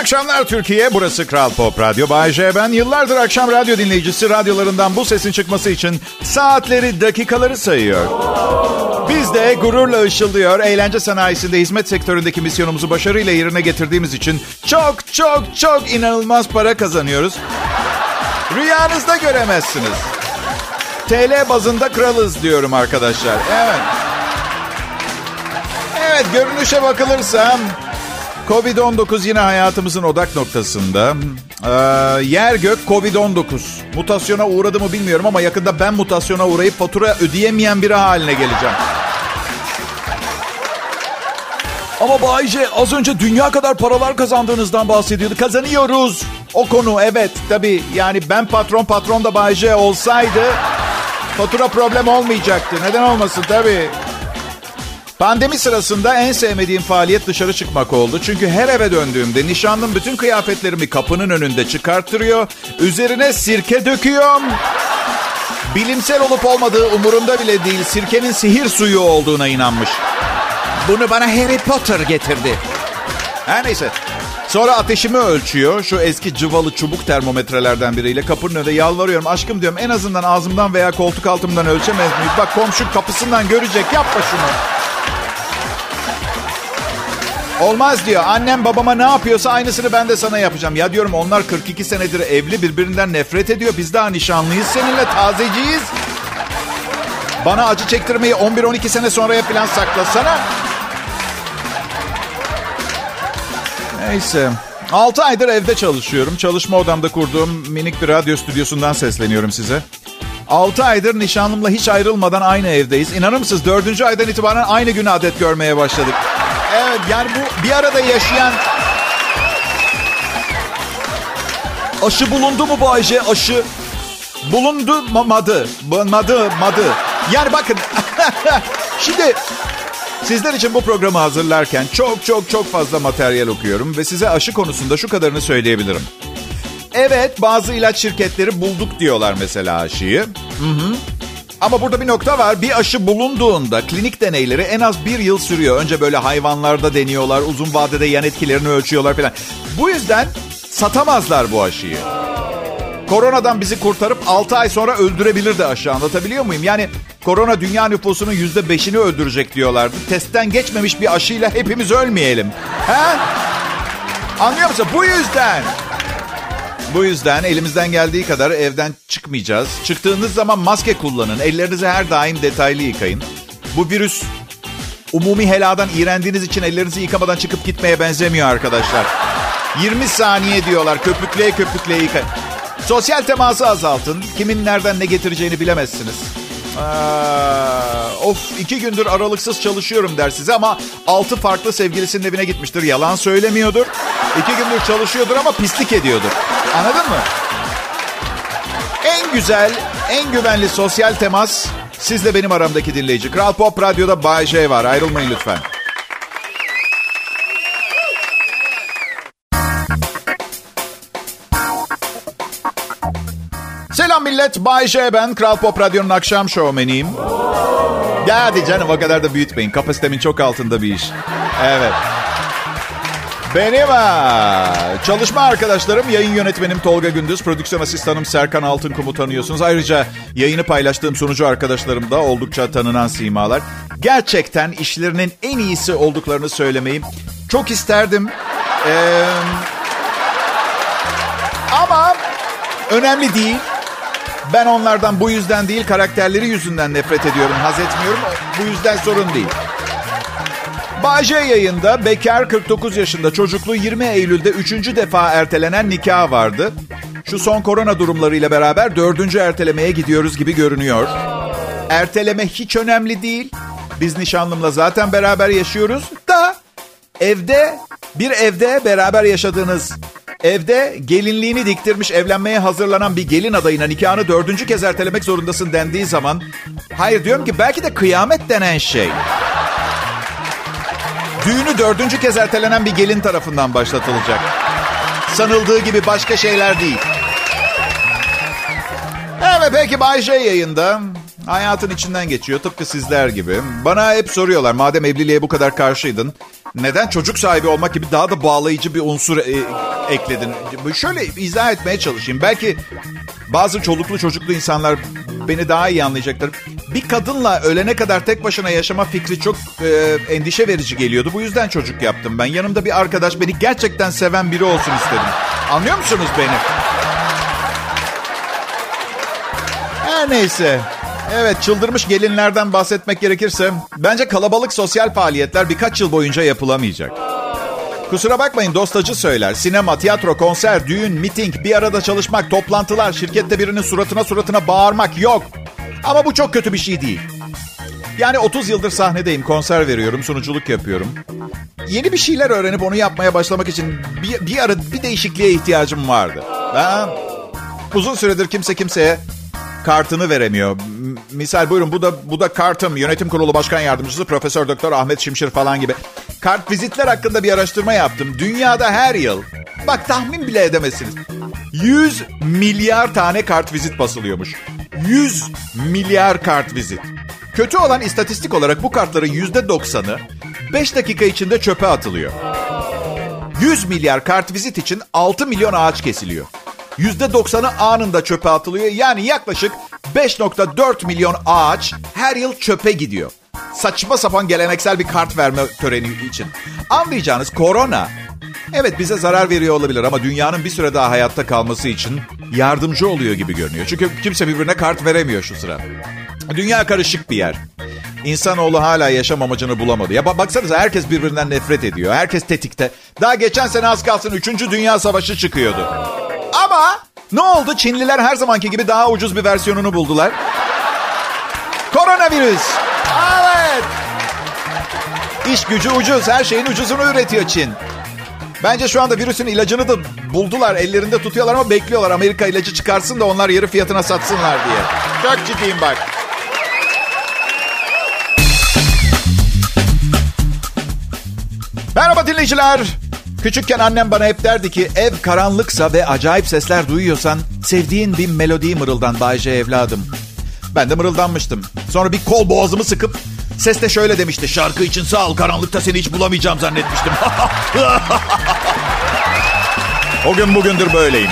akşamlar Türkiye. Burası Kral Pop Radyo. Bay J. Ben yıllardır akşam radyo dinleyicisi radyolarından bu sesin çıkması için saatleri, dakikaları sayıyor. Biz de gururla ışıldıyor. Eğlence sanayisinde hizmet sektöründeki misyonumuzu başarıyla yerine getirdiğimiz için çok çok çok inanılmaz para kazanıyoruz. Rüyanızda göremezsiniz. TL bazında kralız diyorum arkadaşlar. Evet. Evet görünüşe bakılırsa Covid-19 yine hayatımızın odak noktasında. Ee, yer gök Covid-19. Mutasyona uğradı mı bilmiyorum ama yakında ben mutasyona uğrayıp fatura ödeyemeyen biri haline geleceğim. Ama Bayce az önce dünya kadar paralar kazandığınızdan bahsediyordu. Kazanıyoruz. O konu evet tabii yani ben patron patron da Bayce olsaydı fatura problem olmayacaktı. Neden olmasın tabii. Pandemi sırasında en sevmediğim faaliyet dışarı çıkmak oldu. Çünkü her eve döndüğümde nişanlım bütün kıyafetlerimi kapının önünde çıkarttırıyor. Üzerine sirke döküyor. Bilimsel olup olmadığı umurumda bile değil. Sirkenin sihir suyu olduğuna inanmış. Bunu bana Harry Potter getirdi. Her neyse. Sonra ateşimi ölçüyor. Şu eski cıvalı çubuk termometrelerden biriyle kapının önünde yalvarıyorum. Aşkım diyorum en azından ağzımdan veya koltuk altımdan ölçemez miyiz? Bak komşu kapısından görecek yapma şunu. Olmaz diyor. Annem babama ne yapıyorsa aynısını ben de sana yapacağım. Ya diyorum onlar 42 senedir evli birbirinden nefret ediyor. Biz daha nişanlıyız seninle tazeciyiz. Bana acı çektirmeyi 11-12 sene sonraya falan saklasana. Neyse. 6 aydır evde çalışıyorum. Çalışma odamda kurduğum minik bir radyo stüdyosundan sesleniyorum size. 6 aydır nişanlımla hiç ayrılmadan aynı evdeyiz. İnanır mısınız 4. aydan itibaren aynı gün adet görmeye başladık. Evet yani bu bir arada yaşayan... Aşı bulundu mu bu Ayşe? Aşı bulundu madı. Madı, madı. Yani bakın şimdi sizler için bu programı hazırlarken çok çok çok fazla materyal okuyorum ve size aşı konusunda şu kadarını söyleyebilirim. Evet bazı ilaç şirketleri bulduk diyorlar mesela aşıyı. Hı hı. Ama burada bir nokta var. Bir aşı bulunduğunda klinik deneyleri en az bir yıl sürüyor. Önce böyle hayvanlarda deniyorlar. Uzun vadede yan etkilerini ölçüyorlar falan. Bu yüzden satamazlar bu aşıyı. Koronadan bizi kurtarıp 6 ay sonra öldürebilir de aşı anlatabiliyor muyum? Yani korona dünya nüfusunun %5'ini öldürecek diyorlardı. Testten geçmemiş bir aşıyla hepimiz ölmeyelim. He? Anlıyor musun? Bu yüzden bu yüzden elimizden geldiği kadar evden çıkmayacağız. Çıktığınız zaman maske kullanın. Ellerinizi her daim detaylı yıkayın. Bu virüs umumi heladan iğrendiğiniz için ellerinizi yıkamadan çıkıp gitmeye benzemiyor arkadaşlar. 20 saniye diyorlar köpükleye köpükleye yıkayın. Sosyal teması azaltın. Kimin nereden ne getireceğini bilemezsiniz. Aa, of iki gündür aralıksız çalışıyorum der size ama altı farklı sevgilisinin evine gitmiştir. Yalan söylemiyordur. İki gündür çalışıyordur ama pislik ediyordur. Anladın mı? En güzel, en güvenli sosyal temas sizle benim aramdaki dinleyici. Kral Pop Radyo'da Bay J var. Ayrılmayın lütfen. Selam millet. Bay J ben. Kral Pop Radyo'nun akşam şovmeniyim. Ya hadi canım o kadar da büyütmeyin. Kapasitemin çok altında bir iş. Evet. Benim ha. Çalışma arkadaşlarım, yayın yönetmenim Tolga Gündüz, prodüksiyon asistanım Serkan Altınkum'u tanıyorsunuz. Ayrıca yayını paylaştığım sunucu arkadaşlarım da oldukça tanınan simalar. Gerçekten işlerinin en iyisi olduklarını söylemeyi çok isterdim. Ee, ama önemli değil. Ben onlardan bu yüzden değil, karakterleri yüzünden nefret ediyorum, haz etmiyorum. Bu yüzden sorun değil. Bağcay yayında bekar 49 yaşında çocuklu 20 Eylül'de 3. defa ertelenen nikah vardı. Şu son korona durumlarıyla beraber dördüncü ertelemeye gidiyoruz gibi görünüyor. Erteleme hiç önemli değil. Biz nişanlımla zaten beraber yaşıyoruz da evde bir evde beraber yaşadığınız evde gelinliğini diktirmiş evlenmeye hazırlanan bir gelin adayına nikahını dördüncü kez ertelemek zorundasın dendiği zaman hayır diyorum ki belki de kıyamet denen şey Düğünü dördüncü kez ertelenen bir gelin tarafından başlatılacak. Sanıldığı gibi başka şeyler değil. Evet peki Bay J yayında. Hayatın içinden geçiyor tıpkı sizler gibi. Bana hep soruyorlar madem evliliğe bu kadar karşıydın. Neden çocuk sahibi olmak gibi daha da bağlayıcı bir unsur e, ekledin? Şöyle izah etmeye çalışayım. Belki bazı çoluklu çocuklu insanlar beni daha iyi anlayacaklar. Bir kadınla ölene kadar tek başına yaşama fikri çok e, endişe verici geliyordu. Bu yüzden çocuk yaptım ben. Yanımda bir arkadaş beni gerçekten seven biri olsun istedim. Anlıyor musunuz beni? Her neyse. Evet çıldırmış gelinlerden bahsetmek gerekirse bence kalabalık sosyal faaliyetler birkaç yıl boyunca yapılamayacak. Kusura bakmayın dostacı söyler. Sinema, tiyatro, konser, düğün, miting, bir arada çalışmak, toplantılar, şirkette birinin suratına suratına bağırmak yok. Ama bu çok kötü bir şey değil. Yani 30 yıldır sahnedeyim, konser veriyorum, sunuculuk yapıyorum. Yeni bir şeyler öğrenip onu yapmaya başlamak için bir, bir ara bir değişikliğe ihtiyacım vardı. Ben uzun süredir kimse kimseye kartını veremiyor. Misal buyurun bu da bu da kartım. Yönetim Kurulu Başkan Yardımcısı Profesör Doktor Ahmet Şimşir falan gibi. Kart vizitler hakkında bir araştırma yaptım. Dünyada her yıl bak tahmin bile edemezsiniz. 100 milyar tane kart vizit basılıyormuş. 100 milyar kart vizit. Kötü olan istatistik olarak bu kartların %90'ı 5 dakika içinde çöpe atılıyor. 100 milyar kart vizit için 6 milyon ağaç kesiliyor. %90'ı anında çöpe atılıyor. Yani yaklaşık 5.4 milyon ağaç her yıl çöpe gidiyor. Saçma sapan geleneksel bir kart verme töreni için. Anlayacağınız korona evet bize zarar veriyor olabilir ama dünyanın bir süre daha hayatta kalması için yardımcı oluyor gibi görünüyor. Çünkü kimse birbirine kart veremiyor şu sıra. Dünya karışık bir yer. İnsanoğlu hala yaşam amacını bulamadı. Ya baksanıza herkes birbirinden nefret ediyor. Herkes tetikte. Daha geçen sene az kalsın 3. Dünya Savaşı çıkıyordu. Ama ne oldu? Çinliler her zamanki gibi daha ucuz bir versiyonunu buldular. Koronavirüs. Evet. İş gücü ucuz. Her şeyin ucuzunu üretiyor Çin. Bence şu anda virüsün ilacını da buldular. Ellerinde tutuyorlar ama bekliyorlar. Amerika ilacı çıkarsın da onlar yarı fiyatına satsınlar diye. Çok ciddiyim bak. Merhaba dinleyiciler. Küçükken annem bana hep derdi ki ev karanlıksa ve acayip sesler duyuyorsan sevdiğin bir melodiyi mırıldan Bayce evladım. Ben de mırıldanmıştım. Sonra bir kol boğazımı sıkıp ses de şöyle demişti. Şarkı için sağ ol karanlıkta seni hiç bulamayacağım zannetmiştim. o gün bugündür böyleyim.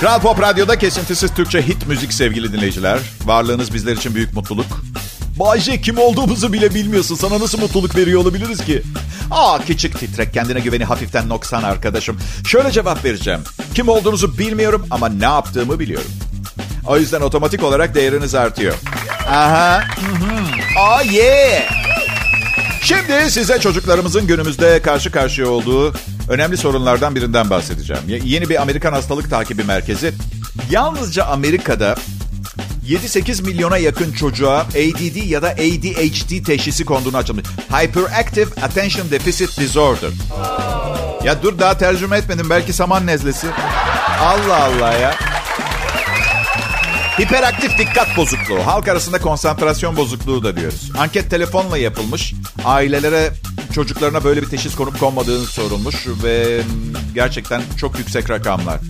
Kral Pop Radyo'da kesintisiz Türkçe hit müzik sevgili dinleyiciler. Varlığınız bizler için büyük mutluluk. Bayce kim olduğumuzu bile bilmiyorsun. Sana nasıl mutluluk veriyor olabiliriz ki? Aa küçük titrek kendine güveni hafiften noksan arkadaşım. Şöyle cevap vereceğim. Kim olduğunuzu bilmiyorum ama ne yaptığımı biliyorum. O yüzden otomatik olarak değeriniz artıyor. Aha. Oh yeah. Şimdi size çocuklarımızın günümüzde karşı karşıya olduğu önemli sorunlardan birinden bahsedeceğim. Yeni bir Amerikan hastalık takibi merkezi yalnızca Amerika'da 7-8 milyona yakın çocuğa ADD ya da ADHD teşhisi konduğunu açıklamış. Hyperactive Attention Deficit Disorder. Ya dur daha tercüme etmedim. Belki saman nezlesi. Allah Allah ya. Hiperaktif dikkat bozukluğu. Halk arasında konsantrasyon bozukluğu da diyoruz. Anket telefonla yapılmış. Ailelere çocuklarına böyle bir teşhis konup konmadığını sorulmuş ve gerçekten çok yüksek rakamlar.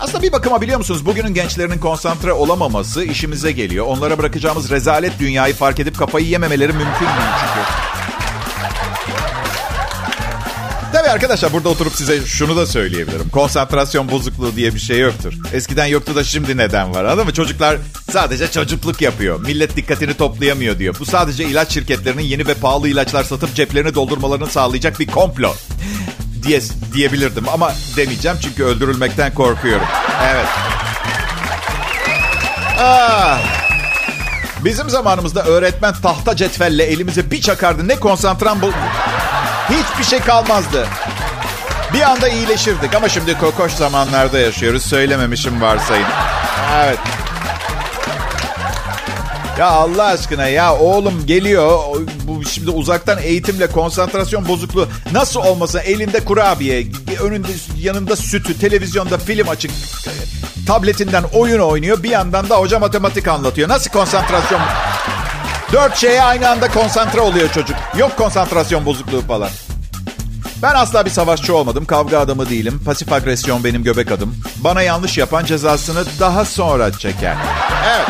Aslında bir bakıma biliyor musunuz bugünün gençlerinin konsantre olamaması işimize geliyor. Onlara bırakacağımız rezalet dünyayı fark edip kafayı yememeleri mümkün değil çünkü. Tabii arkadaşlar burada oturup size şunu da söyleyebilirim. Konsantrasyon bozukluğu diye bir şey yoktur. Eskiden yoktu da şimdi neden var anladın mı? Çocuklar sadece çocukluk yapıyor. Millet dikkatini toplayamıyor diyor. Bu sadece ilaç şirketlerinin yeni ve pahalı ilaçlar satıp ceplerini doldurmalarını sağlayacak bir komplo diye diyebilirdim ama demeyeceğim çünkü öldürülmekten korkuyorum. Evet. Ah. Bizim zamanımızda öğretmen tahta cetvelle elimize bir çakardı. Ne konsantran bu... Hiçbir şey kalmazdı. Bir anda iyileşirdik ama şimdi kokoş zamanlarda yaşıyoruz. Söylememişim varsayın. Evet. Ya Allah aşkına ya oğlum geliyor. Bu şimdi uzaktan eğitimle konsantrasyon bozukluğu nasıl olmasa elinde kurabiye, önünde yanında sütü, televizyonda film açık, tabletinden oyun oynuyor. Bir yandan da hoca matematik anlatıyor. Nasıl konsantrasyon? Dört şeye aynı anda konsantre oluyor çocuk. Yok konsantrasyon bozukluğu falan. Ben asla bir savaşçı olmadım. Kavga adamı değilim. Pasif agresyon benim göbek adım. Bana yanlış yapan cezasını daha sonra çeker. Evet.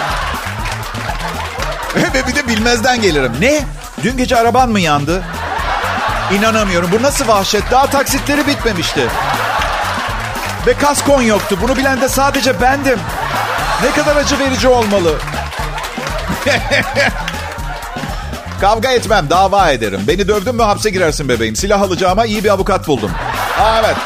Ve bir de bilmezden gelirim. Ne? Dün gece araban mı yandı? İnanamıyorum. Bu nasıl vahşet? Daha taksitleri bitmemişti. Ve kaskon yoktu. Bunu bilen de sadece bendim. Ne kadar acı verici olmalı. Kavga etmem, dava ederim. Beni dövdün mü hapse girersin bebeğim. Silah alacağıma iyi bir avukat buldum. Aa, evet.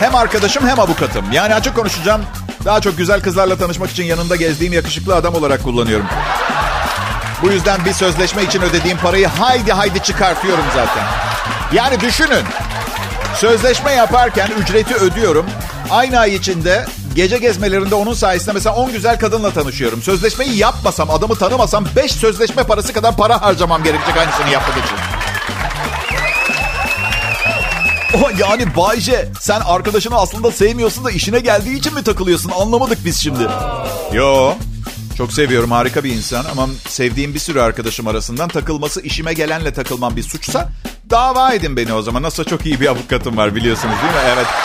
Hem arkadaşım hem avukatım. Yani açık konuşacağım. Daha çok güzel kızlarla tanışmak için yanında gezdiğim yakışıklı adam olarak kullanıyorum. Bu yüzden bir sözleşme için ödediğim parayı haydi haydi çıkartıyorum zaten. Yani düşünün. Sözleşme yaparken ücreti ödüyorum. Aynı ay içinde gece gezmelerinde onun sayesinde mesela 10 güzel kadınla tanışıyorum. Sözleşmeyi yapmasam, adamı tanımasam 5 sözleşme parası kadar para harcamam gerekecek aynısını yapmak için. Yani Bayce sen arkadaşını aslında sevmiyorsun da işine geldiği için mi takılıyorsun? Anlamadık biz şimdi. Yo. Çok seviyorum harika bir insan ama sevdiğim bir sürü arkadaşım arasından takılması işime gelenle takılmam bir suçsa dava edin beni o zaman. Nasıl çok iyi bir avukatım var biliyorsunuz değil mi? Evet.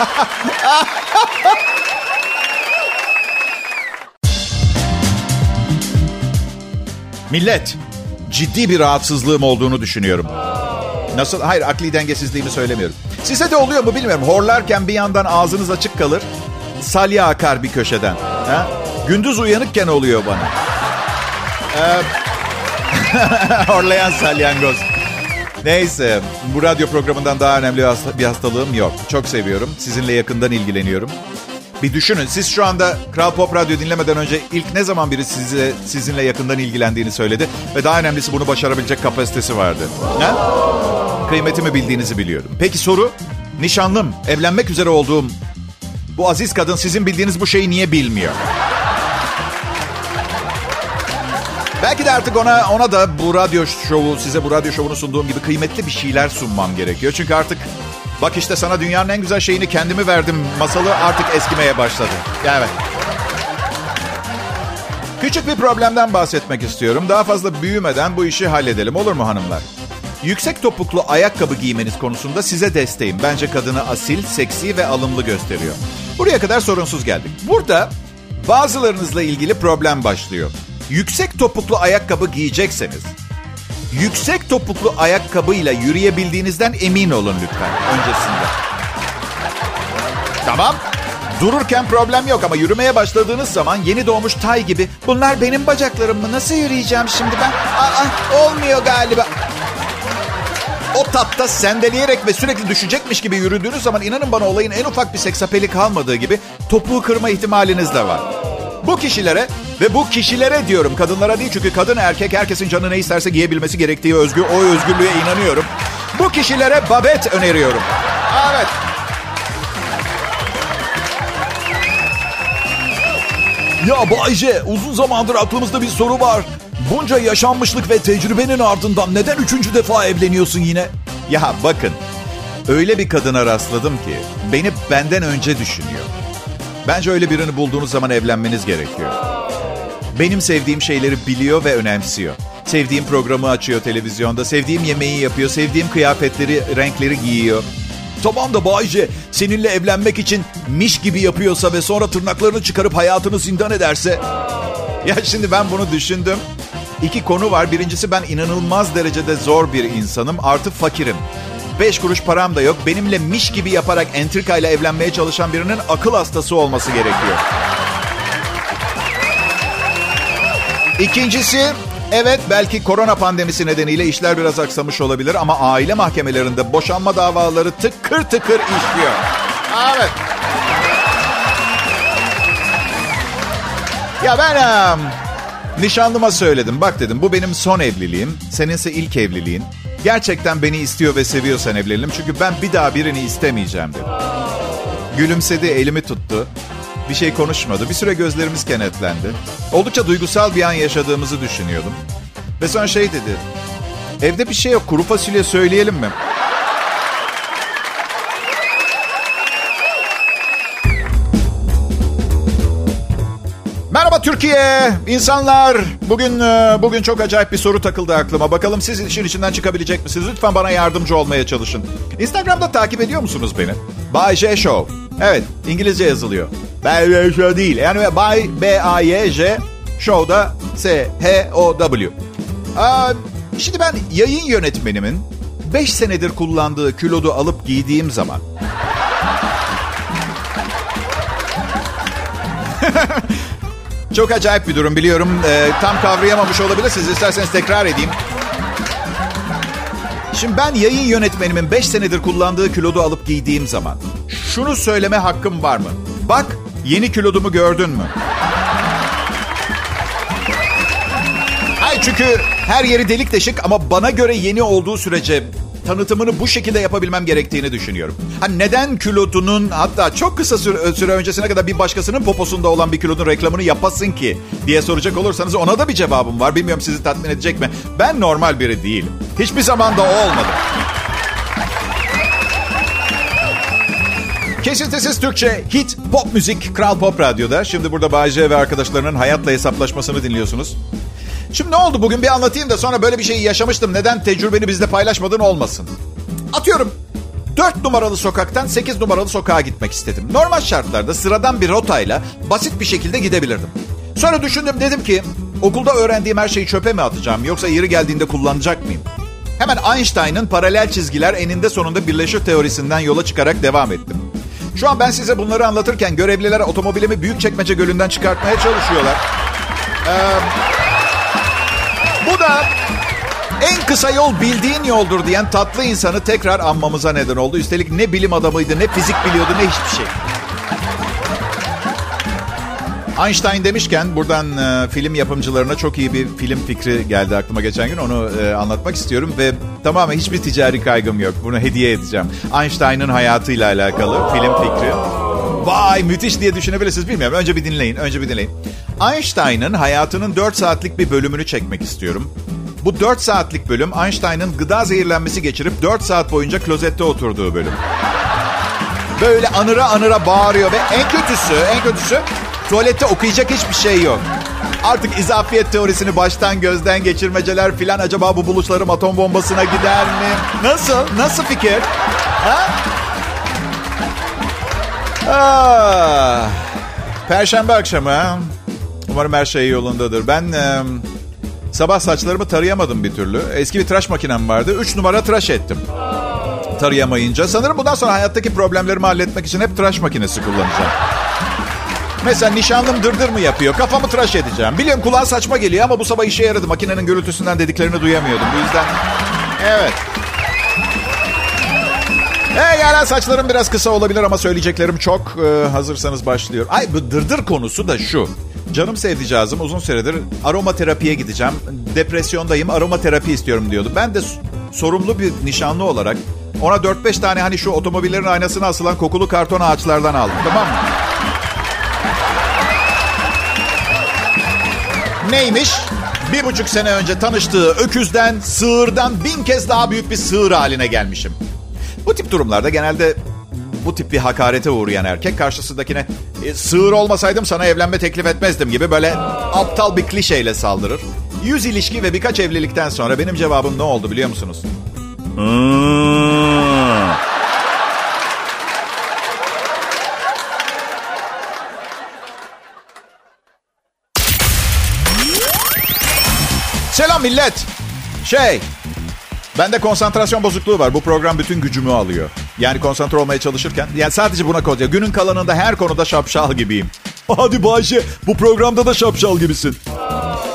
Millet, ciddi bir rahatsızlığım olduğunu düşünüyorum. Nasıl? Hayır, akli dengesizliğimi söylemiyorum. Size de oluyor mu bilmiyorum. Horlarken bir yandan ağzınız açık kalır. Salya akar bir köşeden. Ha? Gündüz uyanıkken oluyor bana. Ee, horlayan salyangoz. Neyse, bu radyo programından daha önemli bir hastalığım yok. Çok seviyorum. Sizinle yakından ilgileniyorum. Bir düşünün, siz şu anda Kral Pop Radyo dinlemeden önce ilk ne zaman biri size, sizinle yakından ilgilendiğini söyledi ve daha önemlisi bunu başarabilecek kapasitesi vardı. Ha? Kıymetimi bildiğinizi biliyorum. Peki soru, nişanlım, evlenmek üzere olduğum bu aziz kadın sizin bildiğiniz bu şeyi niye bilmiyor? Belki de artık ona ona da bu radyo şovu, size bu radyo şovunu sunduğum gibi kıymetli bir şeyler sunmam gerekiyor. Çünkü artık bak işte sana dünyanın en güzel şeyini kendimi verdim masalı artık eskimeye başladı. Evet. Küçük bir problemden bahsetmek istiyorum. Daha fazla büyümeden bu işi halledelim olur mu hanımlar? Yüksek topuklu ayakkabı giymeniz konusunda size desteğim. Bence kadını asil, seksi ve alımlı gösteriyor. Buraya kadar sorunsuz geldik. Burada bazılarınızla ilgili problem başlıyor. Yüksek topuklu ayakkabı giyecekseniz, yüksek topuklu ayakkabıyla yürüyebildiğinizden emin olun lütfen öncesinde. Tamam. Dururken problem yok ama yürümeye başladığınız zaman yeni doğmuş tay gibi bunlar benim bacaklarım mı? Nasıl yürüyeceğim şimdi ben? Aa, olmuyor galiba. O tatta sendeleyerek ve sürekli düşecekmiş gibi yürüdüğünüz zaman inanın bana olayın en ufak bir seksapeli kalmadığı gibi topuğu kırma ihtimaliniz de var. Bu kişilere ve bu kişilere diyorum kadınlara değil çünkü kadın erkek herkesin canı ne isterse giyebilmesi gerektiği özgür o özgürlüğe inanıyorum. Bu kişilere babet öneriyorum. Evet. Ya Bayce uzun zamandır aklımızda bir soru var. Bunca yaşanmışlık ve tecrübenin ardından neden üçüncü defa evleniyorsun yine? Ya bakın öyle bir kadına rastladım ki beni benden önce düşünüyor. Bence öyle birini bulduğunuz zaman evlenmeniz gerekiyor. Benim sevdiğim şeyleri biliyor ve önemsiyor. Sevdiğim programı açıyor televizyonda, sevdiğim yemeği yapıyor, sevdiğim kıyafetleri, renkleri giyiyor. Tamam da Bayce seninle evlenmek için miş gibi yapıyorsa ve sonra tırnaklarını çıkarıp hayatını zindan ederse... Ya şimdi ben bunu düşündüm. İki konu var. Birincisi ben inanılmaz derecede zor bir insanım. Artı fakirim. Beş kuruş param da yok. Benimle miş gibi yaparak entrika ile evlenmeye çalışan birinin akıl hastası olması gerekiyor. İkincisi, evet belki korona pandemisi nedeniyle işler biraz aksamış olabilir ama aile mahkemelerinde boşanma davaları tıkır tıkır işliyor. Evet. Ya ben nişanlıma söyledim. Bak dedim bu benim son evliliğim. Seninse ilk evliliğin. Gerçekten beni istiyor ve seviyorsan evlenelim. Çünkü ben bir daha birini istemeyeceğim dedim. Gülümsedi, elimi tuttu. Bir şey konuşmadı. Bir süre gözlerimiz kenetlendi. Oldukça duygusal bir an yaşadığımızı düşünüyordum. Ve sonra şey dedi. Evde bir şey yok. Kuru fasulye söyleyelim mi? Türkiye, insanlar. Bugün e, bugün çok acayip bir soru takıldı aklıma. Bakalım siz işin içinden çıkabilecek misiniz? Lütfen bana yardımcı olmaya çalışın. Instagram'da takip ediyor musunuz beni? Bay J Show. Evet, İngilizce yazılıyor. Bay J Show değil. Yani Bay B A Y J Show'da S H O W. Şimdi ben yayın yönetmenimin 5 senedir kullandığı kilodu alıp giydiğim zaman Çok acayip bir durum biliyorum. Ee, tam kavrayamamış olabilirsiniz. İsterseniz tekrar edeyim. Şimdi ben yayın yönetmenimin 5 senedir kullandığı kilodu alıp giydiğim zaman şunu söyleme hakkım var mı? Bak yeni kilodumu gördün mü? Hayır çünkü her yeri delik deşik ama bana göre yeni olduğu sürece tanıtımını bu şekilde yapabilmem gerektiğini düşünüyorum. Ha neden kilodunun hatta çok kısa süre, süre öncesine kadar bir başkasının poposunda olan bir kilodun reklamını yapasın ki diye soracak olursanız ona da bir cevabım var. Bilmiyorum sizi tatmin edecek mi? Ben normal biri değilim. Hiçbir zaman da o olmadı. Kesintisiz Türkçe hit pop müzik Kral Pop Radyo'da. Şimdi burada Bayce ve arkadaşlarının hayatla hesaplaşmasını dinliyorsunuz. Şimdi ne oldu bugün bir anlatayım da sonra böyle bir şeyi yaşamıştım. Neden tecrübeni bizle paylaşmadın olmasın. Atıyorum 4 numaralı sokaktan 8 numaralı sokağa gitmek istedim. Normal şartlarda sıradan bir rotayla basit bir şekilde gidebilirdim. Sonra düşündüm dedim ki okulda öğrendiğim her şeyi çöpe mi atacağım yoksa yeri geldiğinde kullanacak mıyım? Hemen Einstein'ın paralel çizgiler eninde sonunda birleşir teorisinden yola çıkarak devam ettim. Şu an ben size bunları anlatırken görevliler otomobilimi Büyükçekmece Gölü'nden çıkartmaya çalışıyorlar. Ee, bu da en kısa yol bildiğin yoldur diyen tatlı insanı tekrar anmamıza neden oldu. Üstelik ne bilim adamıydı, ne fizik biliyordu, ne hiçbir şey. Einstein demişken buradan e, film yapımcılarına çok iyi bir film fikri geldi aklıma geçen gün. Onu e, anlatmak istiyorum ve tamamen hiçbir ticari kaygım yok. Bunu hediye edeceğim. Einstein'ın hayatıyla alakalı film fikri. Vay müthiş diye düşünebilirsiniz bilmiyorum. Önce bir dinleyin, önce bir dinleyin. Einstein'ın hayatının 4 saatlik bir bölümünü çekmek istiyorum. Bu 4 saatlik bölüm Einstein'ın gıda zehirlenmesi geçirip 4 saat boyunca klozette oturduğu bölüm. Böyle anıra anıra bağırıyor ve en kötüsü, en kötüsü tuvalette okuyacak hiçbir şey yok. Artık izafiyet teorisini baştan gözden geçirmeceler filan acaba bu buluşlarım atom bombasına gider mi? Nasıl? Nasıl fikir? Ha? Ah, Perşembe akşamı. Umarım her şey yolundadır. Ben e, sabah saçlarımı tarayamadım bir türlü. Eski bir tıraş makinem vardı. Üç numara tıraş ettim. Tarayamayınca. Sanırım bundan sonra hayattaki problemlerimi halletmek için hep tıraş makinesi kullanacağım. Mesela nişanlım dırdır mı yapıyor? Kafamı tıraş edeceğim. Biliyorum kulağa saçma geliyor ama bu sabah işe yaradı. Makinenin gürültüsünden dediklerini duyamıyordum. Bu yüzden... Evet. Hey yani saçlarım biraz kısa olabilir ama söyleyeceklerim çok. Ee, hazırsanız başlıyor. Ay bu dırdır konusu da şu. Canım sevdicazım uzun süredir aromaterapiye gideceğim. Depresyondayım aromaterapi istiyorum diyordu. Ben de sorumlu bir nişanlı olarak ona 4-5 tane hani şu otomobillerin aynasına asılan kokulu karton ağaçlardan aldım tamam mı? Neymiş? Bir buçuk sene önce tanıştığı öküzden, sığırdan bin kez daha büyük bir sığır haline gelmişim. Bu tip durumlarda genelde bu tip bir hakarete uğrayan erkek karşısındakine e, sığır olmasaydım sana evlenme teklif etmezdim gibi böyle aptal bir klişeyle saldırır. Yüz ilişki ve birkaç evlilikten sonra benim cevabım ne oldu biliyor musunuz? Selam millet. Şey, bende konsantrasyon bozukluğu var. Bu program bütün gücümü alıyor. Yani konsantre olmaya çalışırken, yani sadece buna koyuyor. Günün kalanında her konuda şapşal gibiyim. Hadi Bayşe, bu programda da şapşal gibisin.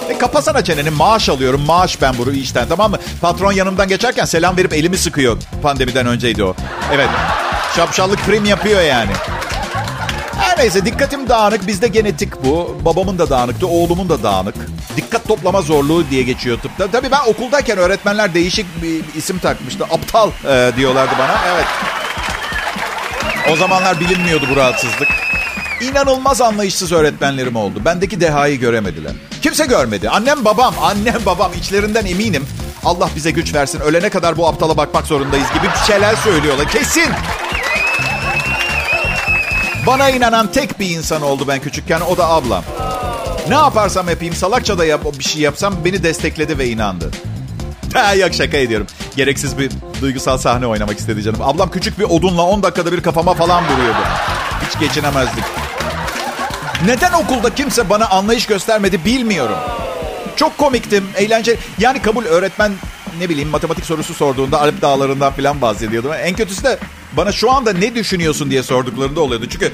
E kapasana çeneni, maaş alıyorum. Maaş ben bunu işten tamam mı? Patron yanımdan geçerken selam verip elimi sıkıyor. Pandemiden önceydi o. Evet, şapşallık prim yapıyor yani. Her neyse dikkatim dağınık. Bizde genetik bu. Babamın da dağınıktı, oğlumun da dağınık. Dikkat toplama zorluğu diye geçiyor tıpta. Tabii ben okuldayken öğretmenler değişik bir isim takmıştı. Aptal e, diyorlardı bana. Evet. O zamanlar bilinmiyordu bu rahatsızlık. İnanılmaz anlayışsız öğretmenlerim oldu. Bendeki dehayı göremediler. Kimse görmedi. Annem babam, annem babam içlerinden eminim. Allah bize güç versin. Ölene kadar bu aptala bakmak zorundayız gibi bir şeyler söylüyorlar. Kesin. Bana inanan tek bir insan oldu ben küçükken. O da ablam. Ne yaparsam yapayım salakça da yap, bir şey yapsam beni destekledi ve inandı. Ha, yok şaka ediyorum. Gereksiz bir duygusal sahne oynamak istedi canım. Ablam küçük bir odunla 10 dakikada bir kafama falan vuruyordu. Hiç geçinemezdik. Neden okulda kimse bana anlayış göstermedi bilmiyorum. Çok komiktim, eğlenceli. Yani kabul öğretmen ne bileyim matematik sorusu sorduğunda Alp dağlarından falan bahsediyordum. En kötüsü de bana şu anda ne düşünüyorsun diye sorduklarında oluyordu. Çünkü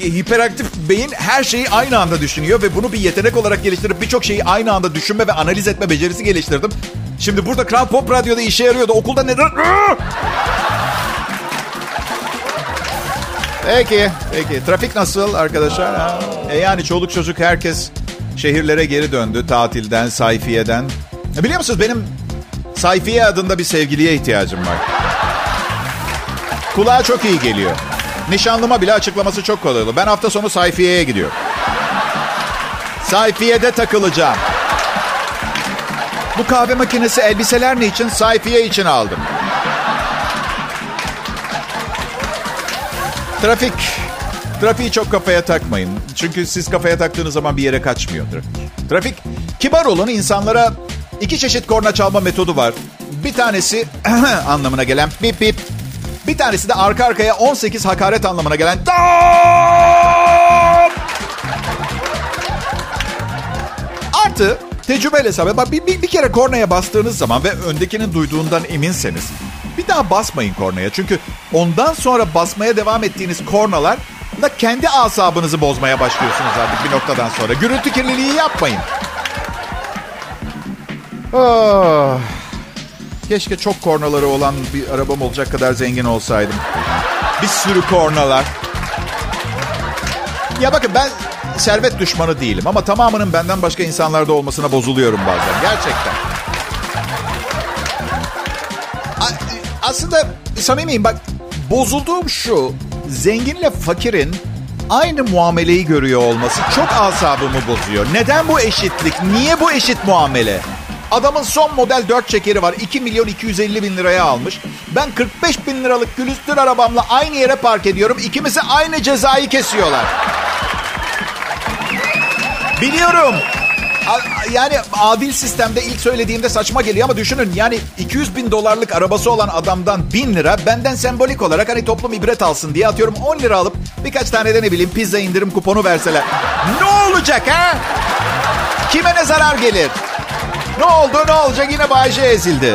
hiperaktif beyin her şeyi aynı anda düşünüyor ve bunu bir yetenek olarak geliştirip birçok şeyi aynı anda düşünme ve analiz etme becerisi geliştirdim. Şimdi burada Kral Pop Radyo'da işe yarıyordu. Okulda neden... Peki, peki. Trafik nasıl arkadaşlar? E yani çoluk çocuk herkes şehirlere geri döndü tatilden, sayfiyeden. E biliyor musunuz benim sayfiye adında bir sevgiliye ihtiyacım var. Kulağa çok iyi geliyor. Nişanlıma bile açıklaması çok kolay Ben hafta sonu sayfiyeye gidiyorum. Sayfiyede takılacağım. Bu kahve makinesi elbiseler ne için? Sayfiye için aldım. Trafik. Trafiği çok kafaya takmayın. Çünkü siz kafaya taktığınız zaman bir yere kaçmıyor trafik. Trafik kibar olun insanlara iki çeşit korna çalma metodu var. Bir tanesi anlamına gelen bip bip. Bir tanesi de arka arkaya 18 hakaret anlamına gelen. Artı tecrübeyle hesap. Bak bir, bir, bir kere kornaya bastığınız zaman ve öndekinin duyduğundan eminseniz bir daha basmayın kornaya. Çünkü ondan sonra basmaya devam ettiğiniz kornalar da kendi asabınızı bozmaya başlıyorsunuz artık bir noktadan sonra. Gürültü kirliliği yapmayın. Oh. Keşke çok kornaları olan bir arabam olacak kadar zengin olsaydım. Bir sürü kornalar. Ya bakın ben servet düşmanı değilim ama tamamının benden başka insanlarda olmasına bozuluyorum bazen. Gerçekten. Aslında samimiyim bak bozulduğum şu. Zenginle fakirin aynı muameleyi görüyor olması çok asabımı bozuyor. Neden bu eşitlik? Niye bu eşit muamele? Adamın son model 4 çekeri var. 2 milyon 250 bin liraya almış. Ben 45 bin liralık külüstür arabamla aynı yere park ediyorum. İkimizi aynı cezayı kesiyorlar. Biliyorum. Yani adil sistemde ilk söylediğimde saçma geliyor ama düşünün yani 200 bin dolarlık arabası olan adamdan 1000 lira benden sembolik olarak hani toplum ibret alsın diye atıyorum 10 lira alıp birkaç tane de ne bileyim pizza indirim kuponu verseler. Ne olacak ha? Kime ne zarar gelir? Ne oldu ne olacak yine Bayce ezildi.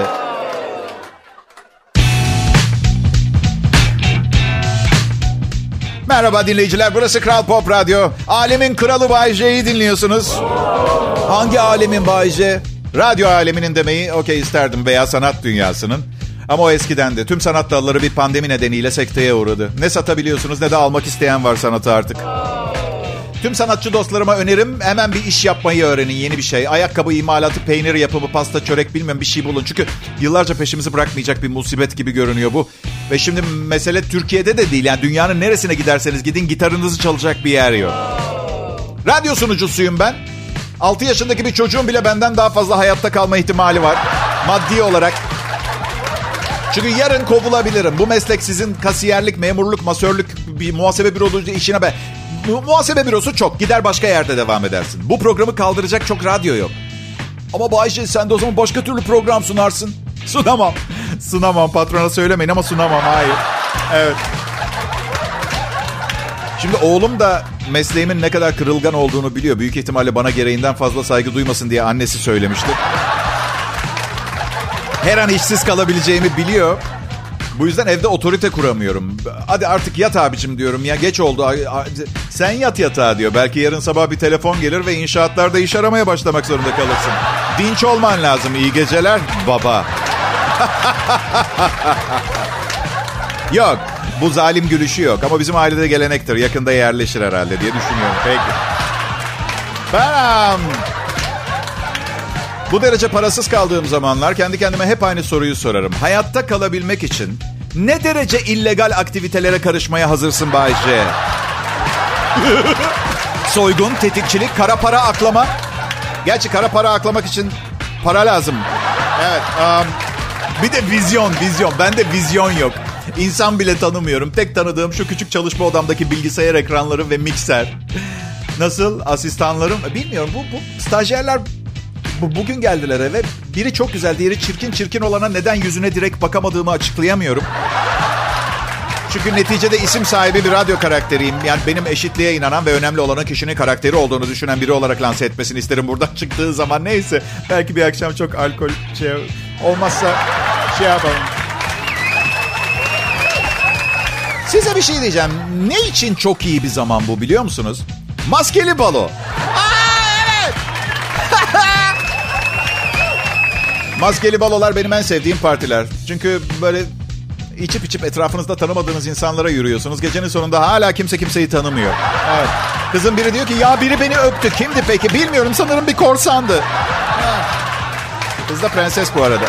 Merhaba dinleyiciler burası Kral Pop Radyo. Alemin kralı Bay J'yi dinliyorsunuz. Hangi alemin Bay J? Radyo aleminin demeyi okey isterdim veya sanat dünyasının. Ama o eskiden de tüm sanat dalları bir pandemi nedeniyle sekteye uğradı. Ne satabiliyorsunuz ne de almak isteyen var sanatı artık. Tüm sanatçı dostlarıma önerim hemen bir iş yapmayı öğrenin yeni bir şey. Ayakkabı imalatı, peynir yapımı, pasta, çörek bilmem bir şey bulun. Çünkü yıllarca peşimizi bırakmayacak bir musibet gibi görünüyor bu. Ve şimdi mesele Türkiye'de de değil yani dünyanın neresine giderseniz gidin gitarınızı çalacak bir yer yok. Radyo sunucusuyum ben. 6 yaşındaki bir çocuğun bile benden daha fazla hayatta kalma ihtimali var. Maddi olarak. Çünkü yarın kovulabilirim. Bu meslek sizin kasiyerlik, memurluk, masörlük, bir muhasebe bürosu işine be. Mu- muhasebe bürosu çok. Gider başka yerde devam edersin. Bu programı kaldıracak çok radyo yok. Ama Bayşe sen de o zaman başka türlü program sunarsın. Sunamam. Sunamam. Patrona söylemeyin ama sunamam. Hayır. Evet. Şimdi oğlum da mesleğimin ne kadar kırılgan olduğunu biliyor. Büyük ihtimalle bana gereğinden fazla saygı duymasın diye annesi söylemişti. Her an işsiz kalabileceğimi biliyor. Bu yüzden evde otorite kuramıyorum. Hadi artık yat abicim diyorum ya geç oldu. Sen yat yatağa diyor. Belki yarın sabah bir telefon gelir ve inşaatlarda iş aramaya başlamak zorunda kalırsın. Dinç olman lazım. İyi geceler baba. yok. Bu zalim gülüşü yok. Ama bizim ailede gelenektir. Yakında yerleşir herhalde diye düşünüyorum. Peki. Ben bu derece parasız kaldığım zamanlar kendi kendime hep aynı soruyu sorarım. Hayatta kalabilmek için ne derece illegal aktivitelere karışmaya hazırsın Bayce? Soygun, tetikçilik, kara para aklama. Gerçi kara para aklamak için para lazım. Evet. Um, bir de vizyon, vizyon. Bende vizyon yok. İnsan bile tanımıyorum. Tek tanıdığım şu küçük çalışma odamdaki bilgisayar ekranları ve mikser. Nasıl asistanlarım? Bilmiyorum. Bu, bu stajyerler bu, bugün geldiler eve. Biri çok güzel, diğeri çirkin. Çirkin olana neden yüzüne direkt bakamadığımı açıklayamıyorum. Çünkü neticede isim sahibi bir radyo karakteriyim. Yani benim eşitliğe inanan ve önemli olanın kişinin karakteri olduğunu düşünen biri olarak lanse etmesini isterim buradan çıktığı zaman. Neyse belki bir akşam çok alkol şey, Olmazsa şey yapalım. Size bir şey diyeceğim. Ne için çok iyi bir zaman bu biliyor musunuz? Maskeli balo. Maskeli balolar benim en sevdiğim partiler. Çünkü böyle içip içip etrafınızda tanımadığınız insanlara yürüyorsunuz. Gecenin sonunda hala kimse kimseyi tanımıyor. Evet. Kızın biri diyor ki ya biri beni öptü. Kimdi peki? Bilmiyorum sanırım bir korsandı. Kız da prenses bu arada.